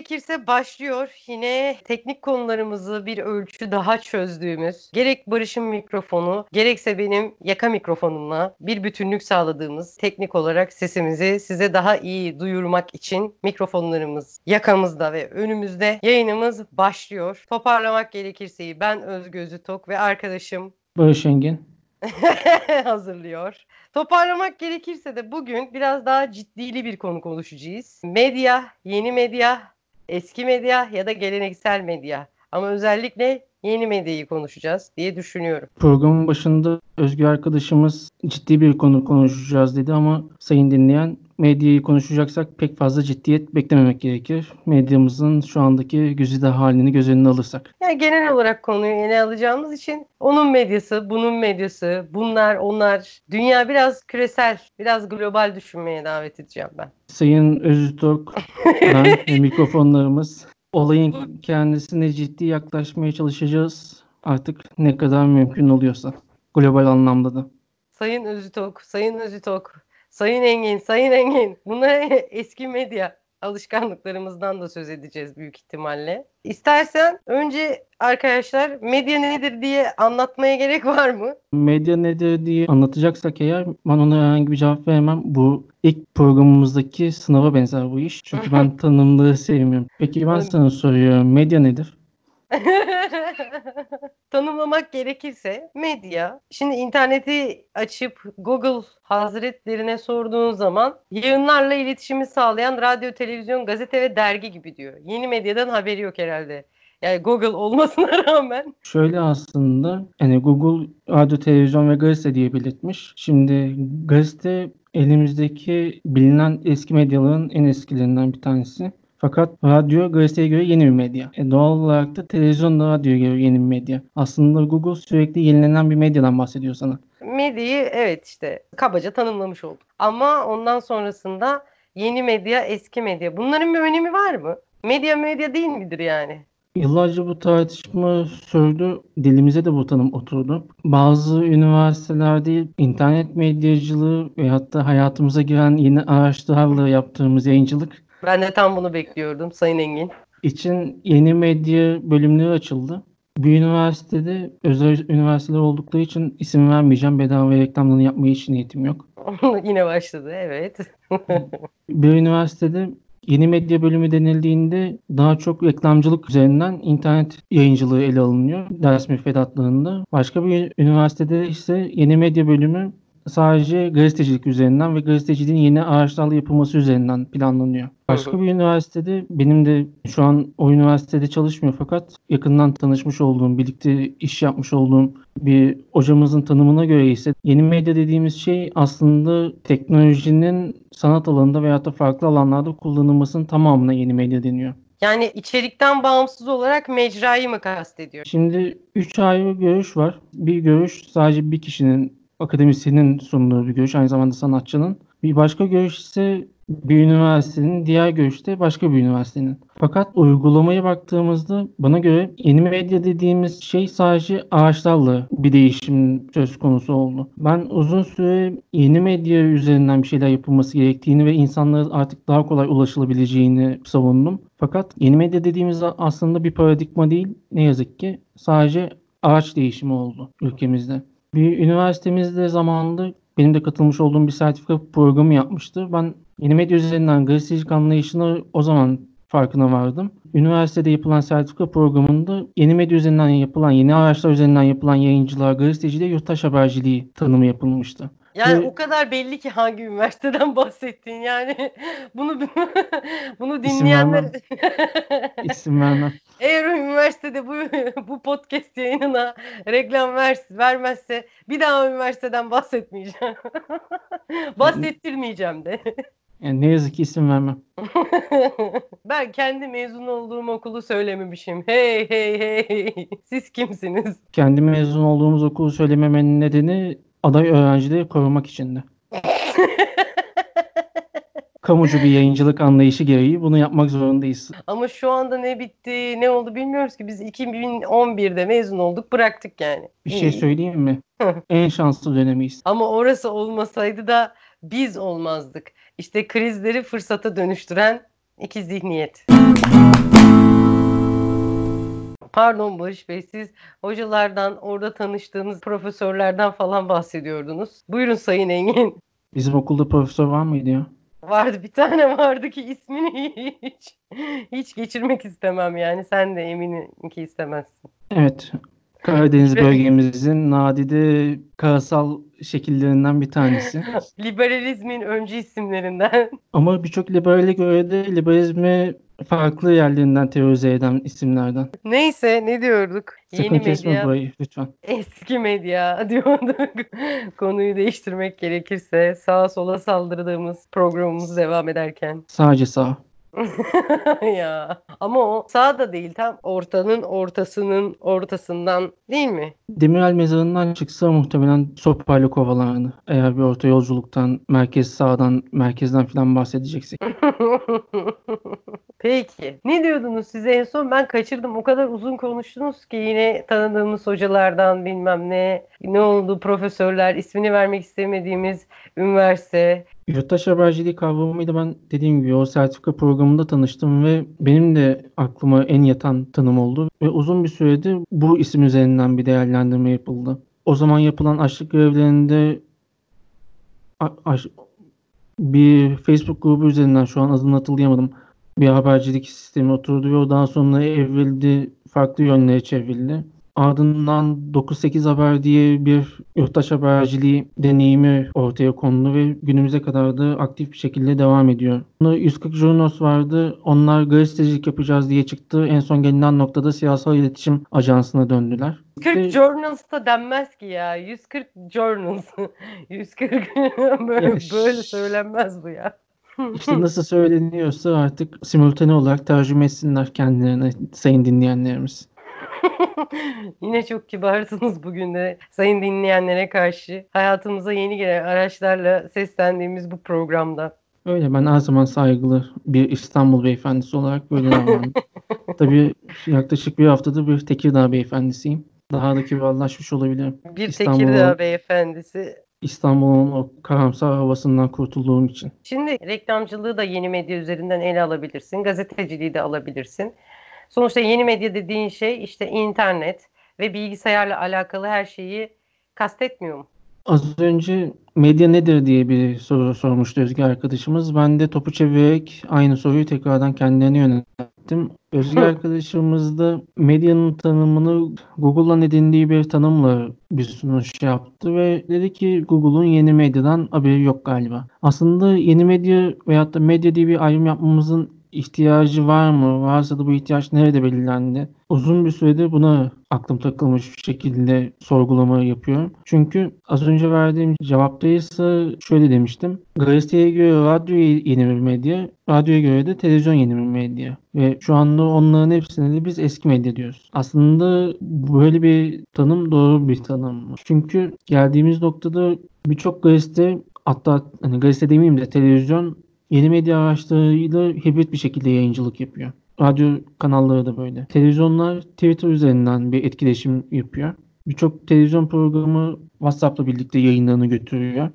Gerekirse başlıyor. Yine teknik konularımızı bir ölçü daha çözdüğümüz, gerek Barış'ın mikrofonu, gerekse benim yaka mikrofonumla bir bütünlük sağladığımız teknik olarak sesimizi size daha iyi duyurmak için mikrofonlarımız yakamızda ve önümüzde yayınımız başlıyor. Toparlamak gerekirse ben Özgözü Tok ve arkadaşım Barış Engin. hazırlıyor. Toparlamak gerekirse de bugün biraz daha ciddili bir konu konuşacağız. Medya, yeni medya, eski medya ya da geleneksel medya. Ama özellikle yeni medyayı konuşacağız diye düşünüyorum. Programın başında Özgür arkadaşımız ciddi bir konu konuşacağız dedi ama sayın dinleyen medyayı konuşacaksak pek fazla ciddiyet beklememek gerekir. Medyamızın şu andaki güzide halini göz önüne alırsak. Yani genel olarak konuyu ele alacağımız için onun medyası, bunun medyası, bunlar, onlar. Dünya biraz küresel, biraz global düşünmeye davet edeceğim ben. Sayın Öztürk, ben mikrofonlarımız olayın kendisine ciddi yaklaşmaya çalışacağız. Artık ne kadar mümkün oluyorsa. Global anlamda da. Sayın Özütok, Sayın Özütok, Sayın Engin, Sayın Engin. Bunlar eski medya alışkanlıklarımızdan da söz edeceğiz büyük ihtimalle. İstersen önce arkadaşlar medya nedir diye anlatmaya gerek var mı? Medya nedir diye anlatacaksak eğer ben ona herhangi bir cevap veremem. Bu ilk programımızdaki sınava benzer bu iş. Çünkü ben tanımlığı sevmiyorum. Peki ben sana soruyorum. Medya nedir? Tanımlamak gerekirse medya, şimdi interneti açıp Google hazretlerine sorduğun zaman yayınlarla iletişimi sağlayan radyo, televizyon, gazete ve dergi gibi diyor. Yeni medyadan haberi yok herhalde. Yani Google olmasına rağmen. Şöyle aslında hani Google radyo, televizyon ve gazete diye belirtmiş. Şimdi gazete elimizdeki bilinen eski medyaların en eskilerinden bir tanesi. Fakat radyo gazeteye göre yeni bir medya. E doğal olarak da televizyon da radyoya göre yeni bir medya. Aslında Google sürekli yenilenen bir medyadan bahsediyor sana. Medyayı evet işte kabaca tanımlamış olduk. Ama ondan sonrasında yeni medya, eski medya. Bunların bir önemi var mı? Medya medya değil midir yani? Yıllarca bu tartışma sürdü. Dilimize de bu tanım oturdu. Bazı üniversitelerde internet medyacılığı ve hatta hayatımıza giren yeni araçlarla yaptığımız yayıncılık Ben de tam bunu bekliyordum Sayın Engin. için yeni medya bölümleri açıldı. Bir üniversitede özel üniversiteler oldukları için isim vermeyeceğim. Bedava reklamlarını yapmaya hiç niyetim yok. Yine başladı evet. Bir üniversitede yeni medya bölümü denildiğinde daha çok reklamcılık üzerinden internet yayıncılığı ele alınıyor ders müfredatlarında. Başka bir üniversitede ise yeni medya bölümü sadece gazetecilik üzerinden ve gazeteciliğin yeni araçlarla yapılması üzerinden planlanıyor. Başka bir üniversitede benim de şu an o üniversitede çalışmıyor fakat yakından tanışmış olduğum, birlikte iş yapmış olduğum bir hocamızın tanımına göre ise yeni medya dediğimiz şey aslında teknolojinin sanat alanında veya da farklı alanlarda kullanılmasının tamamına yeni medya deniyor. Yani içerikten bağımsız olarak mecrayı mı kastediyor? Şimdi üç ayrı görüş var. Bir görüş sadece bir kişinin akademisyenin sunduğu bir görüş, aynı zamanda sanatçının. Bir başka görüş ise bir üniversitenin, diğer görüş de başka bir üniversitenin. Fakat uygulamaya baktığımızda bana göre yeni medya dediğimiz şey sadece ağaçlarla bir değişim söz konusu oldu. Ben uzun süre yeni medya üzerinden bir şeyler yapılması gerektiğini ve insanlara artık daha kolay ulaşılabileceğini savundum. Fakat yeni medya dediğimiz aslında bir paradigma değil. Ne yazık ki sadece ağaç değişimi oldu ülkemizde. Bir üniversitemizde zamanında benim de katılmış olduğum bir sertifika programı yapmıştı. Ben yeni medya üzerinden gazetecilik anlayışını o zaman farkına vardım. Üniversitede yapılan sertifika programında yeni medya üzerinden yapılan, yeni araçlar üzerinden yapılan yayıncılığa, gazeteciliğe yurttaş haberciliği tanımı yapılmıştı. Yani Ve- o kadar belli ki hangi üniversiteden bahsettin yani bunu bunu İsim dinleyenler vermem. İsim vermem. eğer o üniversitede bu bu podcast yayınına reklam ver, vermezse bir daha üniversiteden bahsetmeyeceğim. Bahsettirmeyeceğim de. Yani ne yazık ki isim vermem. ben kendi mezun olduğum okulu söylememişim. Hey hey hey. Siz kimsiniz? Kendi mezun olduğumuz okulu söylememenin nedeni aday öğrencileri korumak içindi. Kamucu bir yayıncılık anlayışı gereği bunu yapmak zorundayız. Ama şu anda ne bitti, ne oldu bilmiyoruz ki. Biz 2011'de mezun olduk, bıraktık yani. Bir şey söyleyeyim mi? En şanslı dönemiyiz. Ama orası olmasaydı da biz olmazdık. İşte krizleri fırsata dönüştüren İki zihniyet. Pardon Barış Bey siz hocalardan orada tanıştığınız profesörlerden falan bahsediyordunuz. Buyurun Sayın Engin. Bizim okulda profesör var mıydı ya? Vardı bir tane vardı ki ismini hiç hiç geçirmek istemem yani sen de eminim ki istemezsin. Evet. Karadeniz bölgemizin nadide karasal şekillerinden bir tanesi. Liberalizmin öncü isimlerinden. Ama birçok liberale göre de liberalizmi farklı yerlerinden teorize eden isimlerden. Neyse ne diyorduk? Sakın Yeni kesme medya, burayı lütfen. eski medya diyorduk. Konuyu değiştirmek gerekirse sağa sola saldırdığımız programımız devam ederken. Sadece sağ. ya ama o sağ da değil tam ortanın ortasının ortasından değil mi? Demirel mezarından çıksa muhtemelen sopayla kovalardı. Eğer bir orta yolculuktan, merkez sağdan, merkezden falan bahsedeceksek. Peki. Ne diyordunuz size en son? Ben kaçırdım. O kadar uzun konuştunuz ki yine tanıdığımız hocalardan bilmem ne. Ne oldu profesörler, ismini vermek istemediğimiz üniversite. Yurttaş haberciliği kavramıyla ben dediğim gibi o sertifika programında tanıştım ve benim de aklıma en yatan tanım oldu. Ve uzun bir süredir bu isim üzerinden bir değerlendirme yapıldı. O zaman yapılan açlık aş- bir Facebook grubu üzerinden şu an adını hatırlayamadım. Bir habercilik sistemi oturdu ve o daha sonra evrildi, farklı yönlere çevrildi. Ardından 9-8 Haber diye bir yurttaş haberciliği deneyimi ortaya kondu ve günümüze kadar da aktif bir şekilde devam ediyor. Sonra 140 Jurnos vardı. Onlar gazetecilik yapacağız diye çıktı. En son gelinen noktada siyasal iletişim ajansına döndüler. 40 Ve- journals da denmez ki ya. 140 journals. 140 böyle, Ya, böyle söylenmez bu ya. İşte nasıl söyleniyorsa artık simultane olarak tercüme etsinler kendilerine sayın dinleyenlerimiz. Yine çok kibarsınız bugün de sayın dinleyenlere karşı. Hayatımıza yeni gelen araçlarla seslendiğimiz bu programda. Öyle ben her zaman saygılı bir İstanbul beyefendisi olarak böyle davrandım. Tabii yaklaşık bir haftadır bir Tekirdağ beyefendisiyim. Daha da kibarlaşmış olabilirim. Bir İstanbul'un- Tekirdağ beyefendisi. İstanbul'un o karamsar havasından kurtulduğum için. Şimdi reklamcılığı da yeni medya üzerinden ele alabilirsin. Gazeteciliği de alabilirsin. Sonuçta yeni medya dediğin şey işte internet ve bilgisayarla alakalı her şeyi kastetmiyor mu? Az önce medya nedir diye bir soru sormuştu Özge arkadaşımız. Ben de topu çevirerek aynı soruyu tekrardan kendilerine yönelttim. Özge Hı. arkadaşımız da medyanın tanımını Google'dan edindiği bir tanımla bir sunuş yaptı ve dedi ki Google'un yeni medyadan haberi yok galiba. Aslında yeni medya veyahut da medya diye bir ayrım yapmamızın ihtiyacı var mı? Varsa da bu ihtiyaç nerede belirlendi? Uzun bir süredir buna aklım takılmış bir şekilde sorgulama yapıyorum. Çünkü az önce verdiğim cevapta ise şöyle demiştim. Gazeteye göre radyo yeni bir medya, radyoya göre de televizyon yeni bir medya. Ve şu anda onların hepsine de biz eski medya diyoruz. Aslında böyle bir tanım doğru bir tanım. Çünkü geldiğimiz noktada birçok gazete hatta hani gazete demeyeyim de televizyon yeni medya araçlarıyla hibrit bir şekilde yayıncılık yapıyor. Radyo kanalları da böyle. Televizyonlar Twitter üzerinden bir etkileşim yapıyor. Birçok televizyon programı WhatsApp'la birlikte yayınlarını götürüyor.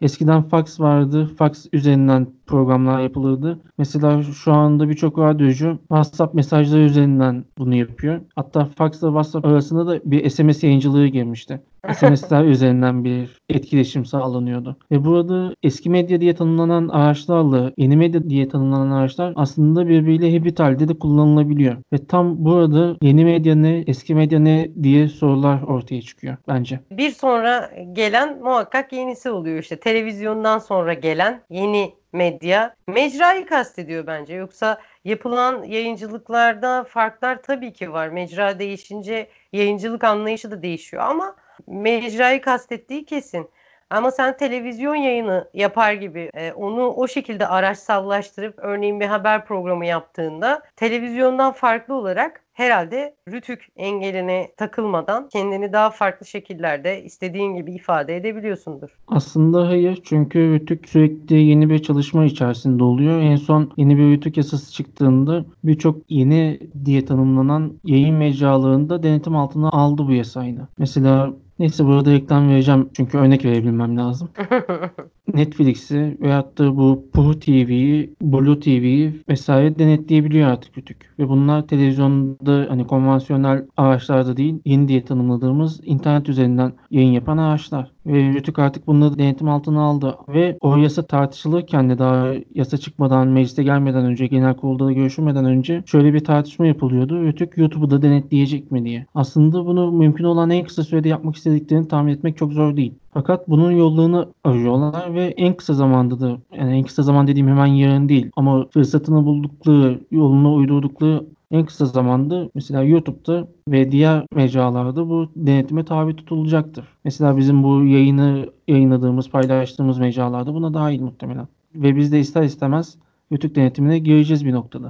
Eskiden fax vardı. Fax üzerinden programlar yapılırdı. Mesela şu anda birçok radyocu WhatsApp mesajları üzerinden bunu yapıyor. Hatta fax ile WhatsApp arasında da bir SMS yayıncılığı girmişti. SMS'ler üzerinden bir etkileşim sağlanıyordu. Ve burada eski medya diye tanımlanan araçlarla yeni medya diye tanımlanan araçlar aslında birbiriyle hibrit halde de kullanılabiliyor. Ve tam burada yeni medya ne, eski medya ne diye sorular ortaya çıkıyor bence. Bir sonra gelen muhakkak yenisi oluyor işte. Televizyondan sonra gelen yeni medya mecrayı kastediyor bence. Yoksa yapılan yayıncılıklarda farklar tabii ki var. Mecra değişince yayıncılık anlayışı da değişiyor ama mecrayı kastettiği kesin. Ama sen televizyon yayını yapar gibi e, onu o şekilde araçsallaştırıp örneğin bir haber programı yaptığında televizyondan farklı olarak herhalde rütük engeline takılmadan kendini daha farklı şekillerde istediğin gibi ifade edebiliyorsundur. Aslında hayır çünkü Rütük sürekli yeni bir çalışma içerisinde oluyor. En son yeni bir Rütük yasası çıktığında birçok yeni diye tanımlanan yayın mecralarında denetim altına aldı bu yasayla. Mesela neyse burada reklam vereceğim çünkü örnek verebilmem lazım. Netflix'i veyahut da bu Puhu TV'yi, Blue TV'yi vesaire denetleyebiliyor artık Rütük. Ve bunlar televizyonda hani konvansiyonel araçlarda değil yeni diye tanımladığımız internet üzerinden yayın yapan araçlar. Ve Rütük artık bunları denetim altına aldı. Ve o yasa tartışılırken de daha yasa çıkmadan, meclise gelmeden önce, genel kurulda da görüşülmeden önce şöyle bir tartışma yapılıyordu. Rütük YouTube'u da denetleyecek mi diye. Aslında bunu mümkün olan en kısa sürede yapmak istediklerini tahmin etmek çok zor değil. Fakat bunun yollarını arıyorlar ve en kısa zamanda da yani en kısa zaman dediğim hemen yarın değil ama fırsatını buldukları, yolunu uydurdukları en kısa zamanda mesela YouTube'da ve diğer mecralarda bu denetime tabi tutulacaktır. Mesela bizim bu yayını yayınladığımız, paylaştığımız mecralarda buna dahil muhtemelen. Ve biz de ister istemez YouTube denetimine gireceğiz bir noktada.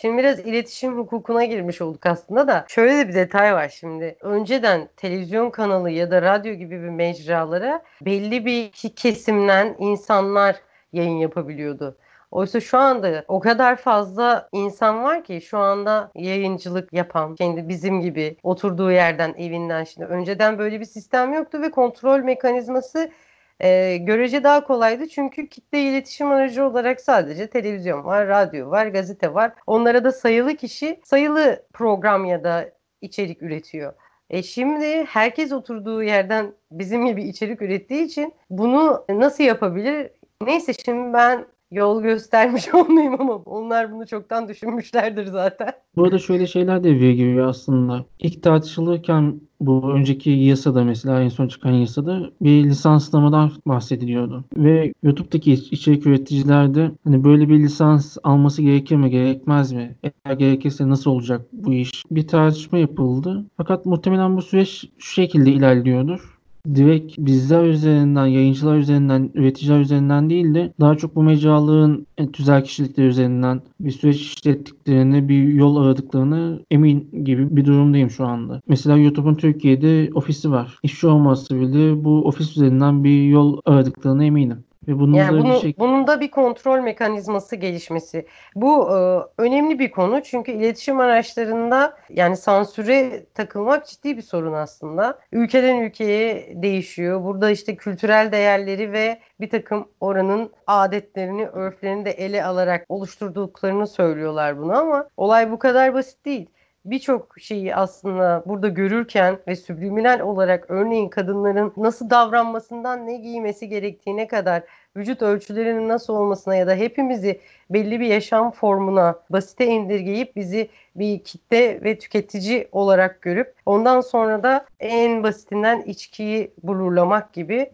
Şimdi biraz iletişim hukukuna girmiş olduk aslında da şöyle de bir detay var şimdi. Önceden televizyon kanalı ya da radyo gibi bir mecralara belli bir kesimden insanlar yayın yapabiliyordu. Oysa şu anda o kadar fazla insan var ki şu anda yayıncılık yapan, kendi bizim gibi oturduğu yerden, evinden şimdi. Önceden böyle bir sistem yoktu ve kontrol mekanizması e, görece daha kolaydı. Çünkü kitle iletişim aracı olarak sadece televizyon var, radyo var, gazete var. Onlara da sayılı kişi sayılı program ya da içerik üretiyor. E şimdi herkes oturduğu yerden bizim gibi içerik ürettiği için bunu nasıl yapabilir? Neyse şimdi ben yol göstermiş olmayayım ama onlar bunu çoktan düşünmüşlerdir zaten. Bu arada şöyle şeyler devreye giriyor aslında. İlk tartışılırken bu önceki yasada mesela en son çıkan yasada bir lisanslamadan bahsediliyordu. Ve YouTube'daki içerik üreticiler de hani böyle bir lisans alması gerekir mi gerekmez mi? Eğer gerekirse nasıl olacak bu iş? Bir tartışma yapıldı. Fakat muhtemelen bu süreç şu şekilde ilerliyordur direkt bizler üzerinden, yayıncılar üzerinden, üreticiler üzerinden değil de daha çok bu mecraların tüzel kişilikler üzerinden bir süreç işlettiklerini, bir yol aradıklarını emin gibi bir durumdayım şu anda. Mesela YouTube'un Türkiye'de ofisi var. İşçi olması bile bu ofis üzerinden bir yol aradıklarına eminim. Ve bunun yani da bunu, bir şey... bunun da bir kontrol mekanizması gelişmesi. Bu e, önemli bir konu çünkü iletişim araçlarında yani sansüre takılmak ciddi bir sorun aslında. Ülkeden ülkeye değişiyor. Burada işte kültürel değerleri ve bir takım oranın adetlerini, örflerini de ele alarak oluşturduklarını söylüyorlar bunu ama olay bu kadar basit değil birçok şeyi aslında burada görürken ve subliminal olarak örneğin kadınların nasıl davranmasından ne giymesi gerektiğine kadar vücut ölçülerinin nasıl olmasına ya da hepimizi belli bir yaşam formuna basite indirgeyip bizi bir kitle ve tüketici olarak görüp ondan sonra da en basitinden içkiyi bulurlamak gibi.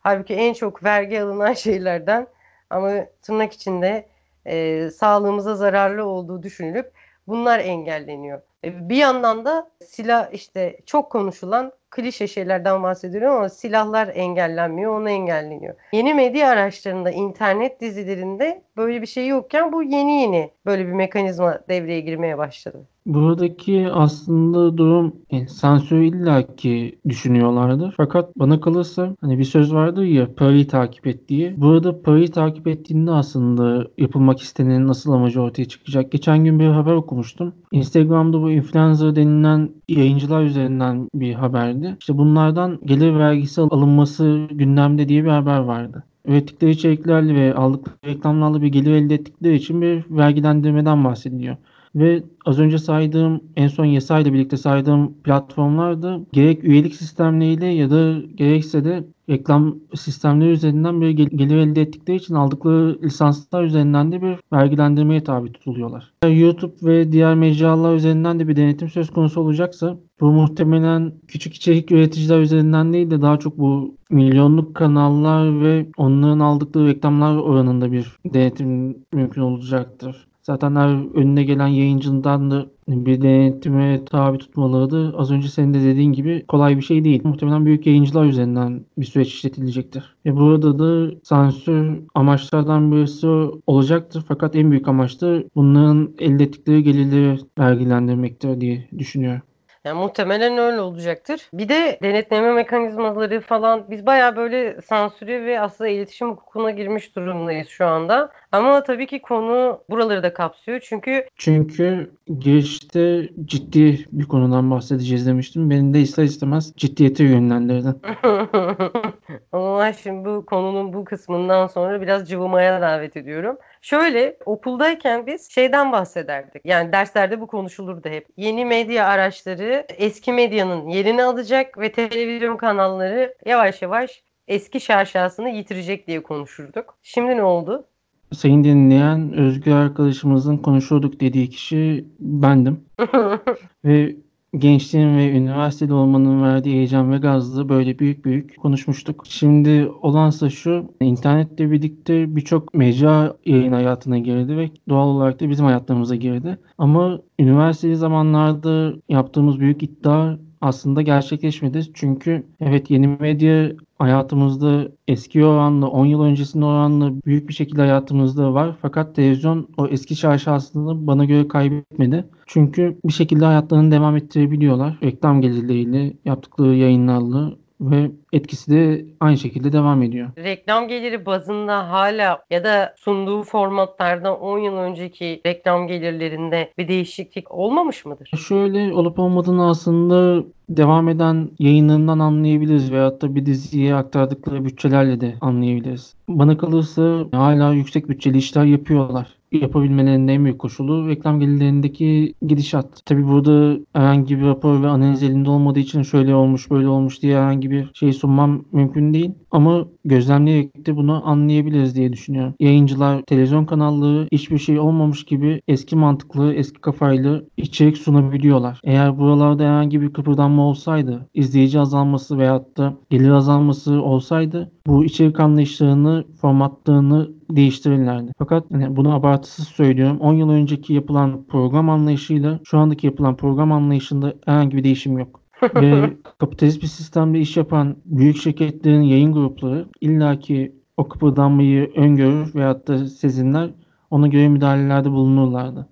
Halbuki en çok vergi alınan şeylerden ama tırnak içinde e, sağlığımıza zararlı olduğu düşünülüp bunlar engelleniyor. E, bir yandan da silah işte çok konuşulan klişe şeylerden bahsediyorum ama silahlar engellenmiyor, onu engelleniyor. Yeni medya araçlarında, internet dizilerinde böyle bir şey yokken bu yeni yeni böyle bir mekanizma devreye girmeye başladı. Buradaki aslında durum yani sansür illaki düşünüyorlardır. Fakat bana kalırsa hani bir söz vardır ya parayı takip et diye. Burada parayı takip ettiğinde aslında yapılmak istenenin nasıl amacı ortaya çıkacak. Geçen gün bir haber okumuştum. Instagram'da bu influencer denilen yayıncılar üzerinden bir haberdi. İşte bunlardan gelir vergisi alınması gündemde diye bir haber vardı ürettikleri içeriklerle ve aldıkları reklamlarla bir gelir elde ettikleri için bir vergilendirmeden bahsediliyor. Ve az önce saydığım en son yasayla birlikte saydığım platformlarda gerek üyelik sistemleriyle ya da gerekse de reklam sistemleri üzerinden bir gelir elde ettikleri için aldıkları lisanslar üzerinden de bir vergilendirmeye tabi tutuluyorlar. YouTube ve diğer mecralar üzerinden de bir denetim söz konusu olacaksa bu muhtemelen küçük içerik üreticiler üzerinden değil de daha çok bu milyonluk kanallar ve onların aldıkları reklamlar oranında bir denetim mümkün olacaktır. Zaten her önüne gelen yayıncından da bir denetime tabi tutmaları az önce senin de dediğin gibi kolay bir şey değil. Muhtemelen büyük yayıncılar üzerinden bir süreç işletilecektir. Ve burada da sansür amaçlardan birisi olacaktır. Fakat en büyük amaç da bunların elde ettikleri gelirleri vergilendirmektir diye düşünüyorum. Yani muhtemelen öyle olacaktır. Bir de denetleme mekanizmaları falan biz baya böyle sansüre ve aslında iletişim hukukuna girmiş durumdayız şu anda. Ama tabii ki konu buraları da kapsıyor. Çünkü çünkü girişte ciddi bir konudan bahsedeceğiz demiştim. Beni de ister istemez ciddiyete yönlendirdin. zaman şimdi bu konunun bu kısmından sonra biraz cıvımaya davet ediyorum. Şöyle okuldayken biz şeyden bahsederdik. Yani derslerde bu konuşulurdu hep. Yeni medya araçları eski medyanın yerini alacak ve televizyon kanalları yavaş yavaş eski şaşasını yitirecek diye konuşurduk. Şimdi ne oldu? Sayın dinleyen Özgür arkadaşımızın konuşuyorduk dediği kişi bendim. ve gençliğin ve üniversitede olmanın verdiği heyecan ve gazlı böyle büyük büyük konuşmuştuk. Şimdi olansa şu, internetle birlikte birçok mecra yayın hayatına girdi ve doğal olarak da bizim hayatlarımıza girdi. Ama üniversiteli zamanlarda yaptığımız büyük iddia aslında gerçekleşmedi. Çünkü evet yeni medya hayatımızda eski oranla 10 yıl öncesinde oranla büyük bir şekilde hayatımızda var. Fakat televizyon o eski şaşasını bana göre kaybetmedi. Çünkü bir şekilde hayatlarını devam ettirebiliyorlar. Reklam gelirleriyle, yaptıkları yayınlarla ve etkisi de aynı şekilde devam ediyor. Reklam geliri bazında hala ya da sunduğu formatlardan 10 yıl önceki reklam gelirlerinde bir değişiklik olmamış mıdır? Şöyle olup olmadığını aslında devam eden yayınlarından anlayabiliriz veyahut da bir diziye aktardıkları bütçelerle de anlayabiliriz. Bana kalırsa hala yüksek bütçeli işler yapıyorlar yapabilmelerinin en büyük koşulu reklam gelirlerindeki gidişat. Tabi burada herhangi bir rapor ve analiz elinde olmadığı için şöyle olmuş böyle olmuş diye herhangi bir şey sunmam mümkün değil. Ama gözlemleyerek de bunu anlayabiliriz diye düşünüyorum. Yayıncılar, televizyon kanalları hiçbir şey olmamış gibi eski mantıklı, eski kafayla içerik sunabiliyorlar. Eğer buralarda herhangi bir kıpırdanma olsaydı, izleyici azalması veyahut da gelir azalması olsaydı bu içerik anlayışlarını, formatlarını değiştirirlerdi. Fakat yani bunu abartısız söylüyorum. 10 yıl önceki yapılan program anlayışıyla şu andaki yapılan program anlayışında herhangi bir değişim yok. Ve kapitalist bir sistemde iş yapan büyük şirketlerin yayın grupları illaki o kıpırdanmayı öngörür veyahut da sezinler ona göre müdahalelerde bulunurlardı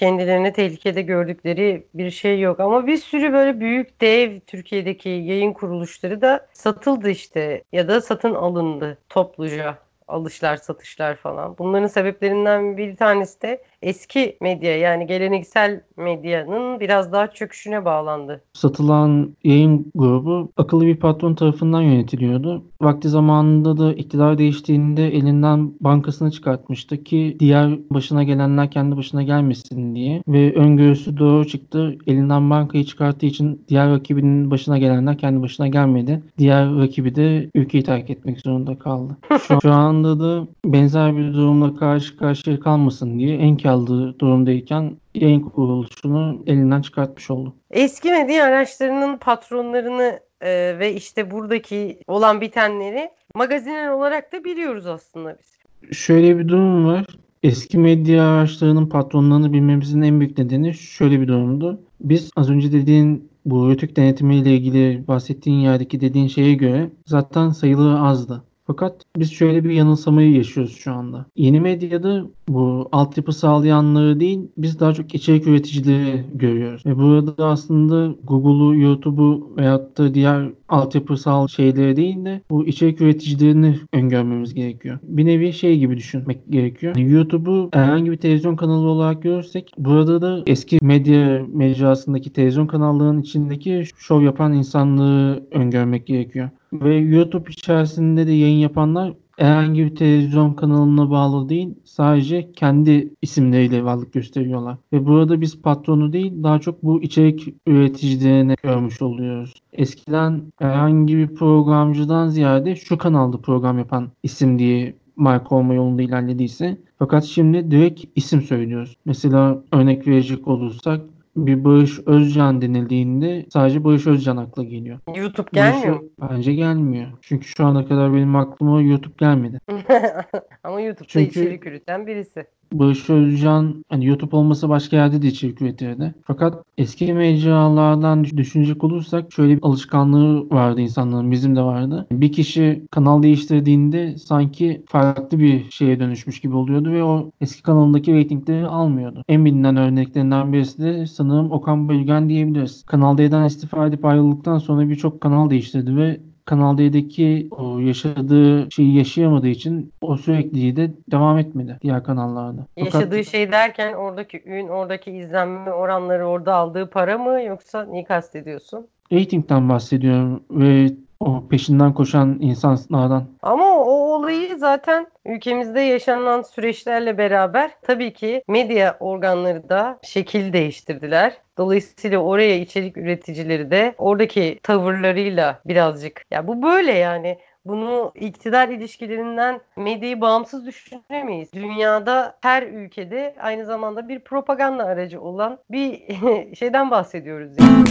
kendilerini tehlikede gördükleri bir şey yok. Ama bir sürü böyle büyük dev Türkiye'deki yayın kuruluşları da satıldı işte ya da satın alındı topluca alışlar satışlar falan. Bunların sebeplerinden bir tanesi de eski medya yani geleneksel medyanın biraz daha çöküşüne bağlandı. Satılan yayın grubu akıllı bir patron tarafından yönetiliyordu. Vakti zamanında da iktidar değiştiğinde elinden bankasını çıkartmıştı ki diğer başına gelenler kendi başına gelmesin diye. Ve öngörüsü doğru çıktı. Elinden bankayı çıkarttığı için diğer rakibinin başına gelenler kendi başına gelmedi. Diğer rakibi de ülkeyi terk etmek zorunda kaldı. Şu, şu anda da benzer bir durumla karşı karşıya kalmasın diye enka aldığı durumdayken yayın kuruluşunu elinden çıkartmış oldu. Eski medya araçlarının patronlarını e, ve işte buradaki olan bitenleri magazinler olarak da biliyoruz aslında biz. Şöyle bir durum var. Eski medya araçlarının patronlarını bilmemizin en büyük nedeni şöyle bir durumdu. Biz az önce dediğin bu rötük denetimi ile ilgili bahsettiğin yerdeki dediğin şeye göre zaten sayıları azdı. Fakat biz şöyle bir yanılsamayı yaşıyoruz şu anda. Yeni medyada bu altyapı sağlayanları değil, biz daha çok içerik üreticileri görüyoruz. Ve burada aslında Google'u, YouTube'u veyahut da diğer altyapısal şeyleri değil de bu içerik üreticilerini öngörmemiz gerekiyor. Bir nevi şey gibi düşünmek gerekiyor. Yani YouTube'u herhangi bir televizyon kanalı olarak görürsek burada da eski medya mecrasındaki televizyon kanallarının içindeki şov yapan insanlığı öngörmek gerekiyor. Ve YouTube içerisinde de yayın yapanlar herhangi bir televizyon kanalına bağlı değil sadece kendi isimleriyle varlık gösteriyorlar. Ve burada biz patronu değil daha çok bu içerik üreticilerine görmüş oluyoruz. Eskiden herhangi bir programcıdan ziyade şu kanalda program yapan isim diye marka olma yolunda ilerlediyse fakat şimdi direkt isim söylüyoruz. Mesela örnek verecek olursak bir Barış Özcan denildiğinde sadece Barış Özcan akla geliyor. YouTube gelmiyor mu? Bence gelmiyor. Çünkü şu ana kadar benim aklıma YouTube gelmedi. Ama YouTube'da Çünkü... içerik üreten birisi. Barış Özcan hani YouTube olmasa başka yerde de içerik üretirdi. Fakat eski mecralardan düşünecek olursak şöyle bir alışkanlığı vardı insanların bizim de vardı. Bir kişi kanal değiştirdiğinde sanki farklı bir şeye dönüşmüş gibi oluyordu ve o eski kanalındaki reytingleri almıyordu. En bilinen örneklerinden birisi de sanırım Okan Bölgen diyebiliriz. Kanal D'den istifa edip ayrıldıktan sonra birçok kanal değiştirdi ve Kanal D'deki o yaşadığı şeyi yaşayamadığı için o sürekli de devam etmedi diğer kanallarda. Yaşadığı Fakat, şey derken oradaki ün, oradaki izlenme oranları, orada aldığı para mı yoksa neyi kastediyorsun? Rating'den bahsediyorum ve o peşinden koşan insanlardan. Ama o olayı zaten ülkemizde yaşanan süreçlerle beraber tabii ki medya organları da şekil değiştirdiler. Dolayısıyla oraya içerik üreticileri de oradaki tavırlarıyla birazcık ya bu böyle yani bunu iktidar ilişkilerinden medyayı bağımsız düşünemeyiz. Dünyada her ülkede aynı zamanda bir propaganda aracı olan bir şeyden bahsediyoruz. Yani.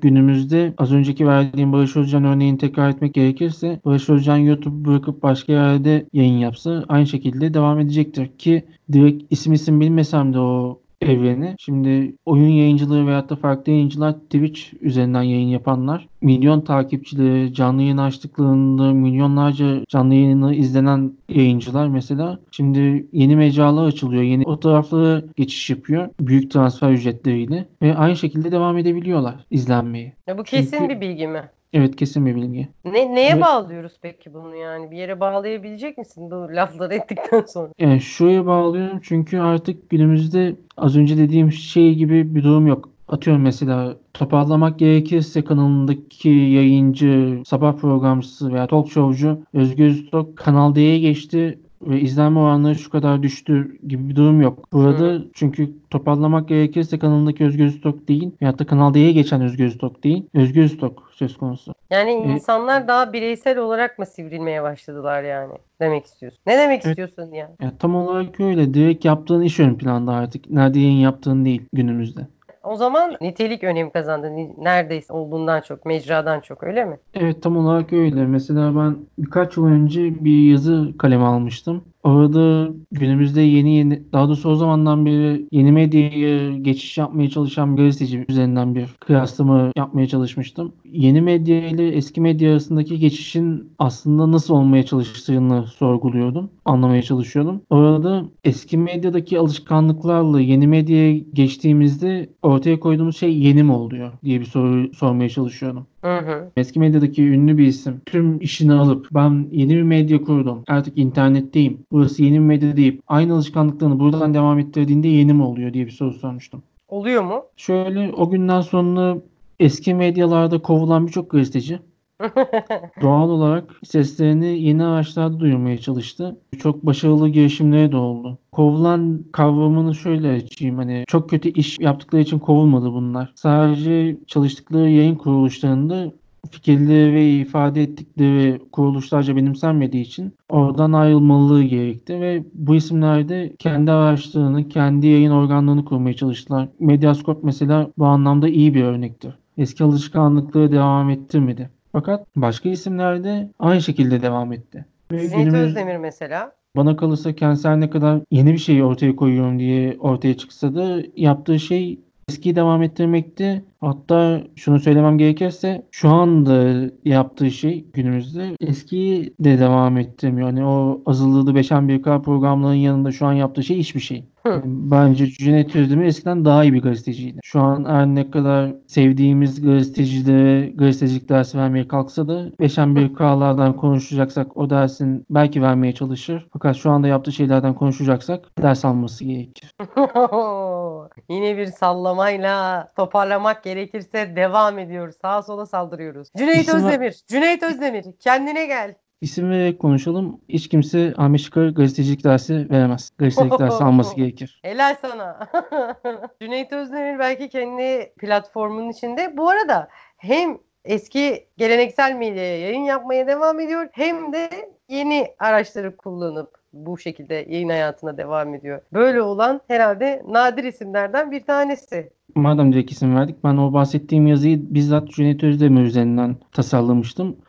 Günümüzde az önceki verdiğim Barış Özcan örneğini tekrar etmek gerekirse Barış Özcan YouTube bırakıp başka yerde yayın yapsa aynı şekilde devam edecektir ki direkt isim isim bilmesem de o evreni. Şimdi oyun yayıncılığı veyahut da farklı yayıncılar Twitch üzerinden yayın yapanlar milyon takipçileri canlı yayın açtıklarında milyonlarca canlı yayını izlenen yayıncılar mesela şimdi yeni mecralar açılıyor. Yeni o taraflara geçiş yapıyor büyük transfer ücretleriyle ve aynı şekilde devam edebiliyorlar izlenmeyi. Ya bu kesin Çünkü- bir bilgi mi? Evet kesin bir bilgi. Ne, neye Evet. bağlıyoruz peki bunu yani? Bir yere bağlayabilecek misin bu lafları ettikten sonra? Yani şuraya bağlıyorum çünkü artık günümüzde az önce dediğim şey gibi bir durum yok. Atıyorum mesela toparlamak gerekirse kanalındaki yayıncı, sabah programcısı veya talk showcu Özgür Öztok Kanal D'ye geçti izlenme oranları şu kadar düştü gibi bir durum yok. Burada çünkü toparlamak gerekirse kanalındaki Özgür Öztok değil veyahut da Kanal D'ye geçen Özgür Öztok değil, Özgür Öztok söz konusu. Yani E- insanlar daha bireysel olarak mı sivrilmeye başladılar yani? Demek istiyorsun. Ne demek Evet. istiyorsun ya? Yani tam olarak öyle. Direkt yaptığın iş ön planda artık. Nerede yayın yaptığın değil günümüzde. O zaman nitelik önem kazandı. Neredeyse olduğundan çok, mecradan çok öyle mi? Evet tam olarak öyle. Mesela ben birkaç yıl önce bir yazı kaleme almıştım. Orada günümüzde yeni yeni daha doğrusu o zamandan beri yeni medyaya geçiş yapmaya çalışan bir gazeteci üzerinden bir kıyaslama yapmaya çalışmıştım. Yeni medya ile eski medya arasındaki geçişin aslında nasıl olmaya çalıştığını sorguluyordum. Anlamaya çalışıyordum. Orada eski medyadaki alışkanlıklarla yeni medyaya geçtiğimizde ortaya koyduğumuz şey yeni mi oluyor diye bir soru sormaya çalışıyordum. Hı hı. Eski medyadaki ünlü bir isim tüm işini alıp ben yeni bir medya kurdum artık internetteyim burası yeni bir medya deyip aynı alışkanlıklarını buradan devam ettirdiğinde yeni mi oluyor diye bir soru sormuştum. Oluyor mu? Şöyle o günden sonra eski medyalarda kovulan birçok gazeteci doğal olarak seslerini yeni araçlarda duyurmaya çalıştı. Çok başarılı girişimleri de oldu. Kovulan kavramını şöyle açayım hani çok kötü iş yaptıkları için kovulmadı bunlar. Sadece çalıştıkları yayın kuruluşlarında fikirleri ve ifade ettikleri kuruluşlarca benimsenmediği için oradan ayrılmalığı gerekti ve bu isimler de kendi araçlarını, kendi yayın organlarını kurmaya çalıştılar. Medyascope mesela bu anlamda iyi bir örnektir. Eski alışkanlıkları devam ettirmedi. Fakat başka isimler de aynı şekilde devam etti. Ve günümüz- Özdemir mesela. bana kalırsa Kenser ne kadar yeni bir şey ortaya koyuyorum diye ortaya çıksa da yaptığı şey eskiyi devam ettirmekti. Hatta şunu söylemem gerekirse şu anda yaptığı şey günümüzde eskiyi de devam ettirmiyor. Hani o azınlığı beşen bir k programların yanında şu an yaptığı şey hiçbir şey. Hı. Bence Cüneyt Özdemir eskiden daha iyi bir gazeteciydi. Şu an her ne kadar sevdiğimiz gazetecilere gazetecilik dersi vermeye kalksa da beşen bir k'lardan konuşacaksak o dersin belki vermeye çalışır. Fakat şu anda yaptığı şeylerden konuşacaksak ders alması gerekir. Yine bir sallamayla toparlamak gerekirse devam ediyoruz. Sağa sola saldırıyoruz. Cüneyt İsim Özdemir, Cüneyt Özdemir kendine gel. İsim vererek konuşalım. Hiç kimse Ahmet Şıkar gazetecilik dersi veremez. Gazetecilik dersi alması gerekir. Helal sana. Cüneyt Özdemir belki kendi platformunun içinde. Bu arada hem eski geleneksel medyaya yayın yapmaya devam ediyor hem de yeni araçları kullanıp bu şekilde yayın hayatına devam ediyor. Böyle olan herhalde nadir isimlerden bir tanesi. Madem direkt isim verdik ben o bahsettiğim yazıyı bizzat Cüneyt Özdemir üzerinden tasarlamıştım.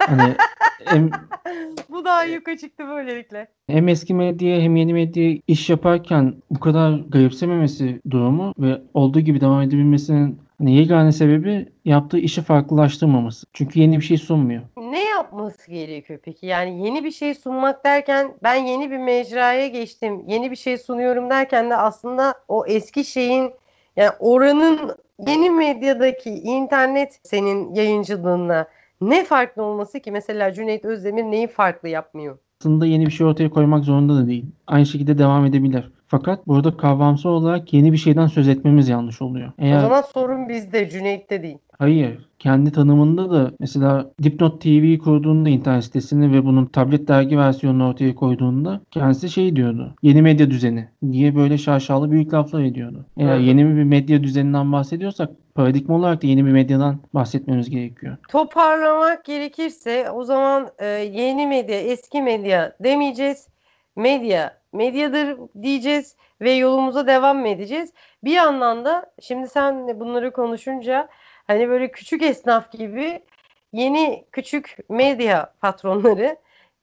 Hani hem, Bu daha yuka çıktı böylelikle. hem eski medyaya hem yeni medyaya iş yaparken bu kadar garipsememesi durumu ve olduğu gibi devam edebilmesinin hani yegane sebebi yaptığı işi farklılaştırmaması. Çünkü yeni bir şey sunmuyor. Ne yapması gerekiyor peki? Yani yeni bir şey sunmak derken ben yeni bir mecraya geçtim, yeni bir şey sunuyorum derken de aslında o eski şeyin yani oranın yeni medyadaki internet senin yayıncılığına ne farklı olması ki? Mesela Cüneyt Özdemir neyi farklı yapmıyor? Aslında yeni bir şey ortaya koymak zorunda da değil. Aynı şekilde devam edebilir. Fakat burada kavramsal olarak yeni bir şeyden söz etmemiz yanlış oluyor. Eğer... O zaman sorun bizde, Cüneyt'te değil. Hayır. Kendi tanımında da mesela Dipnot TV kurduğunda internet sitesini ve bunun tablet dergi versiyonunu ortaya koyduğunda kendisi şey diyordu. Yeni medya düzeni diye böyle şaşalı büyük laflar ediyordu. Eğer Hı. yeni bir medya düzeninden bahsediyorsak paradigma olarak da yeni bir medyadan bahsetmemiz gerekiyor. Toparlamak gerekirse o zaman e, yeni medya, eski medya demeyeceğiz. Medya, medyadır diyeceğiz ve yolumuza devam mı edeceğiz? Bir yandan da şimdi sen bunları konuşunca hani böyle küçük esnaf gibi yeni küçük medya patronları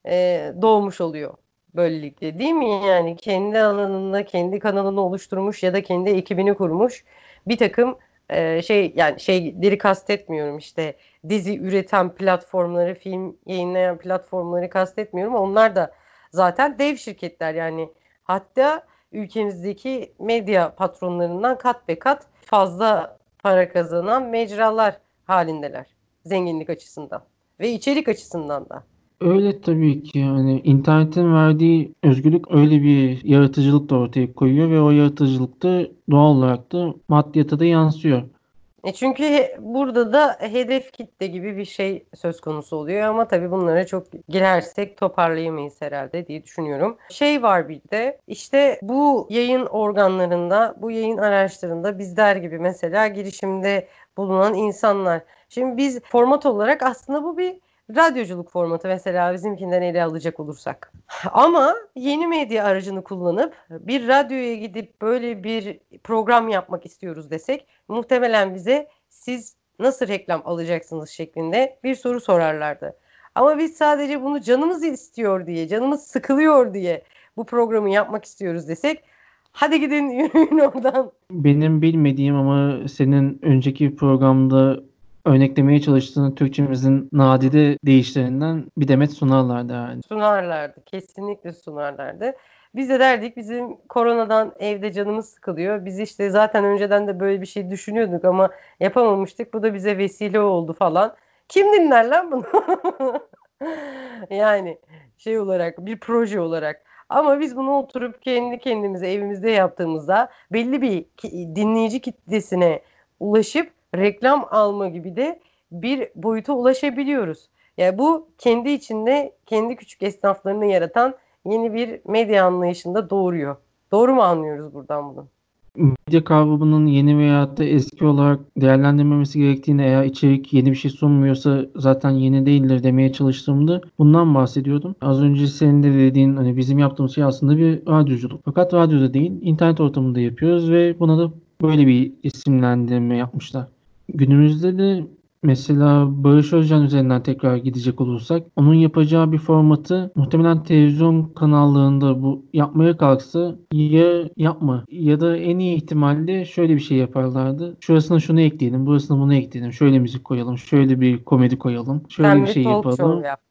e, doğmuş oluyor böylelikle değil mi? Yani kendi alanında kendi kanalını oluşturmuş ya da kendi ekibini kurmuş bir takım e, şey yani şeyleri kastetmiyorum işte dizi üreten platformları, film yayınlayan platformları kastetmiyorum. Onlar da zaten dev şirketler yani hatta ülkemizdeki medya patronlarından kat be kat fazla para kazanan mecralar halindeler zenginlik açısından ve içerik açısından da. Öyle tabii ki yani internetin verdiği özgürlük öyle bir yaratıcılık da ortaya koyuyor ve o yaratıcılık da doğal olarak da maddiyata da yansıyor. E çünkü burada da hedef kitle gibi bir şey söz konusu oluyor ama tabii bunlara çok girersek toparlayamayız herhalde diye düşünüyorum. Şey var bir de işte bu yayın organlarında, bu yayın araçlarında bizler gibi mesela girişimde bulunan insanlar. Şimdi biz format olarak aslında bu bir radyoculuk formatı mesela bizimkinden ele alacak olursak. Ama yeni medya aracını kullanıp bir radyoya gidip böyle bir program yapmak istiyoruz desek muhtemelen bize siz nasıl reklam alacaksınız şeklinde bir soru sorarlardı. Ama biz sadece bunu canımız istiyor diye, canımız sıkılıyor diye bu programı yapmak istiyoruz desek hadi gidin yürüyün oradan. Benim bilmediğim ama senin önceki programda örneklemeye çalıştığın Türkçemizin nadide deyişlerinden bir demet sunarlardı herhalde. Sunarlardı, kesinlikle sunarlardı. Biz de derdik bizim koronadan evde canımız sıkılıyor. Biz işte zaten önceden de böyle bir şey düşünüyorduk ama yapamamıştık. Bu da bize vesile oldu falan. Kim dinler lan bunu? yani şey olarak bir proje olarak. Ama biz bunu oturup kendi kendimize evimizde yaptığımızda belli bir dinleyici kitlesine ulaşıp reklam alma gibi de bir boyuta ulaşabiliyoruz. Yani bu kendi içinde kendi küçük esnaflarını yaratan yeni bir medya anlayışında doğuruyor. Doğru mu anlıyoruz buradan bunu? Medya kavramının yeni veya da eski olarak değerlendirmemesi gerektiğini eğer içerik yeni bir şey sunmuyorsa zaten yeni değildir demeye çalıştığımda bundan bahsediyordum. Az önce senin de dediğin hani bizim yaptığımız şey aslında bir radyoculuk. Fakat radyoda değil internet ortamında yapıyoruz ve buna da böyle bir isimlendirme yapmışlar. Günümüzde de mesela Barış Özcan üzerinden tekrar gidecek olursak onun yapacağı bir formatı muhtemelen televizyon kanallarında bu yapmaya kalksa ya yapma ya da en iyi ihtimalle şöyle bir şey yaparlardı. Şurasına şunu ekleyelim, burasına bunu ekleyelim, şöyle müzik koyalım, şöyle bir komedi koyalım, şöyle Sen bir bir şey yapalım yap.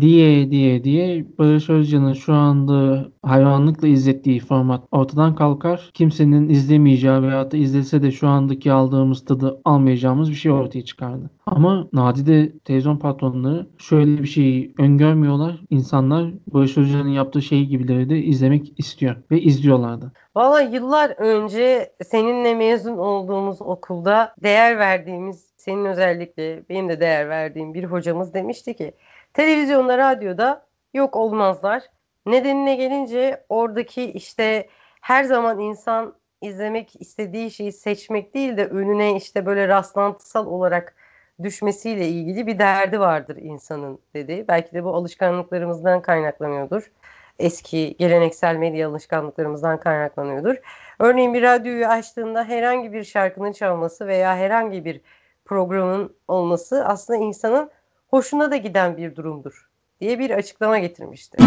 Diye diye diye Barış Özcan'ın şu anda hayranlıkla izlettiği format ortadan kalkar. Kimsenin izlemeyeceği veya da izlese de şu andaki aldığımız tadı almayacağımız bir şey ortaya çıkardı. Ama nadide televizyon patronları şöyle bir şeyi öngörmüyorlar. İnsanlar Barış Özcan'ın yaptığı şey gibileri de izlemek istiyor ve izliyorlardı. Valla yıllar önce seninle mezun olduğumuz okulda değer verdiğimiz, senin özellikle benim de değer verdiğim bir hocamız demişti ki televizyonda, radyoda yok olmazlar. Nedenine gelince oradaki işte her zaman insan izlemek istediği şeyi seçmek değil de önüne işte böyle rastlantısal olarak düşmesiyle ilgili bir derdi vardır insanın dedi. Belki de bu alışkanlıklarımızdan kaynaklanıyordur. Eski geleneksel medya alışkanlıklarımızdan kaynaklanıyordur. Örneğin bir radyoyu açtığında herhangi bir şarkının çalması veya herhangi bir programın olması aslında insanın hoşuna da giden bir durumdur diye bir açıklama getirmişti.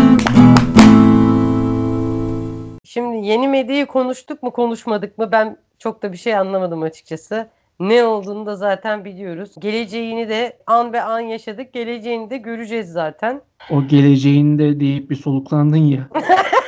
Şimdi yeni medyayı konuştuk mu konuşmadık mı ben çok da bir şey anlamadım açıkçası. Ne olduğunu da zaten biliyoruz. Geleceğini de an be an yaşadık. Geleceğini de göreceğiz zaten. O geleceğinde deyip bir soluklandın ya.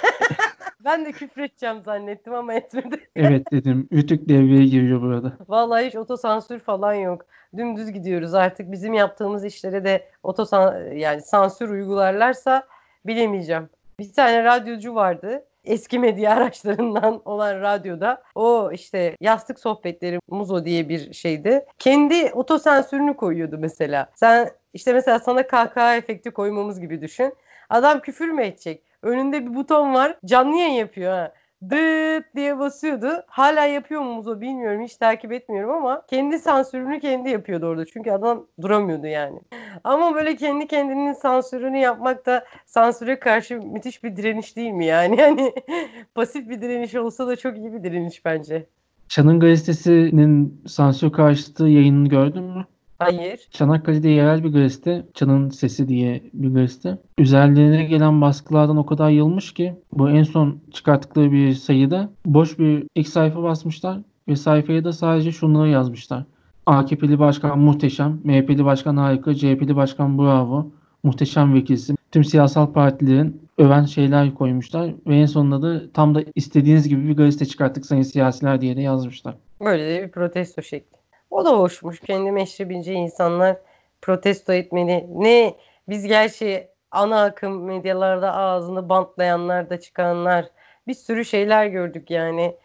Ben de küfredeceğim zannettim ama etmedi. Evet dedim. Rütük devreye giriyor burada. Vallahi hiç otosansür falan yok. Dümdüz gidiyoruz artık. Bizim yaptığımız işlere de otosan yani sansür uygularlarsa bilemeyeceğim. Bir tane radyocu vardı. eski medya araçlarından olan radyoda o işte yastık sohbetleri Muzo diye bir şeydi. Kendi otosensürünü koyuyordu mesela. Sen işte mesela sana kahkaha efekti koymamız gibi düşün. Adam küfür mü edecek? Önünde bir buton var. Canlı yayın yapıyor ha dıt diye basıyordu. Hala yapıyor mu Muzo bilmiyorum. Hiç takip etmiyorum ama kendi sansürünü kendi yapıyordu orada. Çünkü adam duramıyordu yani. Ama böyle kendi kendinin sansürünü yapmak da sansüre karşı müthiş bir direniş değil mi yani? Yani pasif bir direniş olsa da çok iyi bir direniş bence. Çan'ın gazetesinin sansür karşıtı yayınını gördün mü? Hayır. Çanakkale'de yerel bir gazete, Çan'ın Sesi diye bir gazete. Üzerlerine gelen baskılardan o kadar yılmış ki bu en son çıkarttıkları bir sayıda boş bir ilk sayfa basmışlar ve sayfaya da sadece şunları yazmışlar. AKP'li başkan muhteşem, MHP'li başkan harika, CHP'li başkan bravo, muhteşem vekilsin. Tüm siyasal partilerin öven şeyler koymuşlar ve en sonunda da tam da istediğiniz gibi bir gazete çıkarttık sayın siyasiler diye de yazmışlar. Böyle de bir protesto şekli. O da hoşmuş. Kendi meşrebince insanlar protesto etmeli. Ne biz gerçi ana akım medyalarda ağzını bantlayanlar da çıkanlar bir sürü şeyler gördük yani.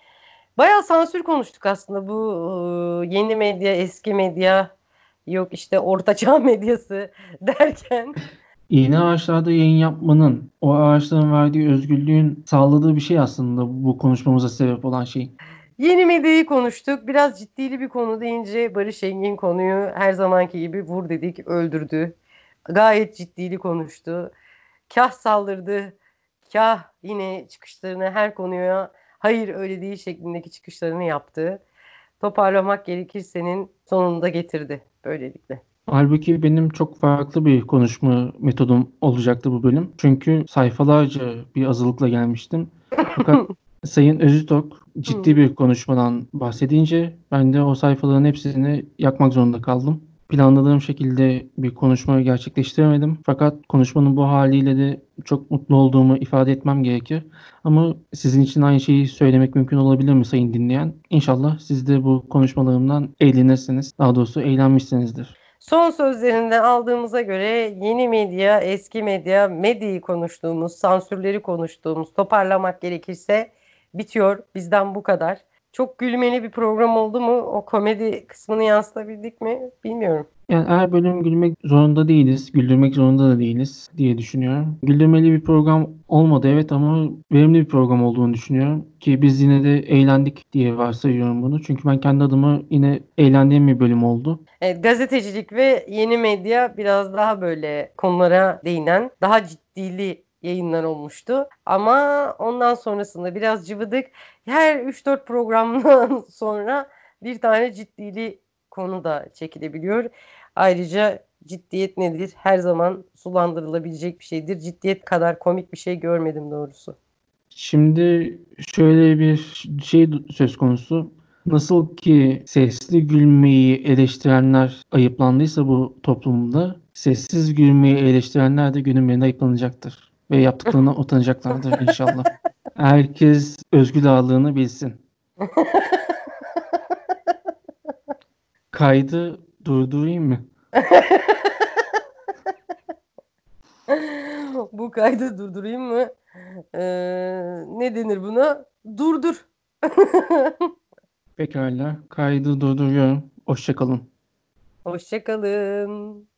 Bayağı sansür konuştuk aslında bu yeni medya, eski medya, yok işte ortaçağ medyası derken. Yeni ağaçlarda yayın yapmanın, o ağaçların verdiği özgürlüğün sağladığı bir şey aslında bu konuşmamıza sebep olan şey. Yeni medyayı konuştuk. Biraz ciddili bir konu deyince Barış Engin konuyu her zamanki gibi vur dedik, öldürdü. Gayet ciddili konuştu. Kah saldırdı, kah yine çıkışlarını her konuya hayır öyle değil şeklindeki çıkışlarını yaptı. Toparlamak gerekirsenin sonunda getirdi böylelikle. Halbuki benim çok farklı bir konuşma metodum olacaktı bu bölüm. Çünkü sayfalarca bir azılıkla gelmiştim. Fakat Sayın Özütok ciddi bir konuşmadan bahsedince ben de o sayfaların hepsini yakmak zorunda kaldım. Planladığım şekilde bir konuşma gerçekleştiremedim. Fakat konuşmanın bu haliyle de çok mutlu olduğumu ifade etmem gerekir. Ama sizin için aynı şeyi söylemek mümkün olabilir mi sayın dinleyen? İnşallah siz de bu konuşmalarımdan eğlenirsiniz. Daha doğrusu eğlenmişsinizdir. Son sözlerinden aldığımıza göre yeni medya, eski medya, medyayı konuştuğumuz, sansürleri konuştuğumuz, toparlamak gerekirse bitiyor. Bizden bu kadar. Çok gülmeli bir program oldu mu? O komedi kısmını yansıtabildik mi? Bilmiyorum. Yani her bölüm gülmek zorunda değiliz. Güldürmek zorunda da değiliz diye düşünüyorum. Güldürmeli bir program olmadı evet ama verimli bir program olduğunu düşünüyorum. Ki biz yine de eğlendik diye varsayıyorum bunu. Çünkü ben kendi adıma yine eğlendiğim bir bölüm oldu. Evet, gazetecilik ve yeni medya biraz daha böyle konulara değinen, daha ciddili yayınlar olmuştu. Ama ondan sonrasında biraz cıvıdık. Her 3-4 programdan sonra bir tane ciddili konu da çekilebiliyor. Ayrıca ciddiyet nedir? Her zaman sulandırılabilecek bir şeydir. Ciddiyet kadar komik bir şey görmedim doğrusu. Şimdi şöyle bir şey söz konusu. Nasıl ki sesli gülmeyi eleştirenler ayıplandıysa bu toplumda, sessiz gülmeyi eleştirenler de günün birinde ayıplanacaktır ve yaptıklarına utanacaklardır inşallah. Herkes özgür ağırlığını bilsin. Kaydı durdurayım mı? Bu kaydı durdurayım mı? Ee, ne denir buna? Durdur. Pekala. Kaydı durduruyorum. Hoşçakalın. Hoşçakalın.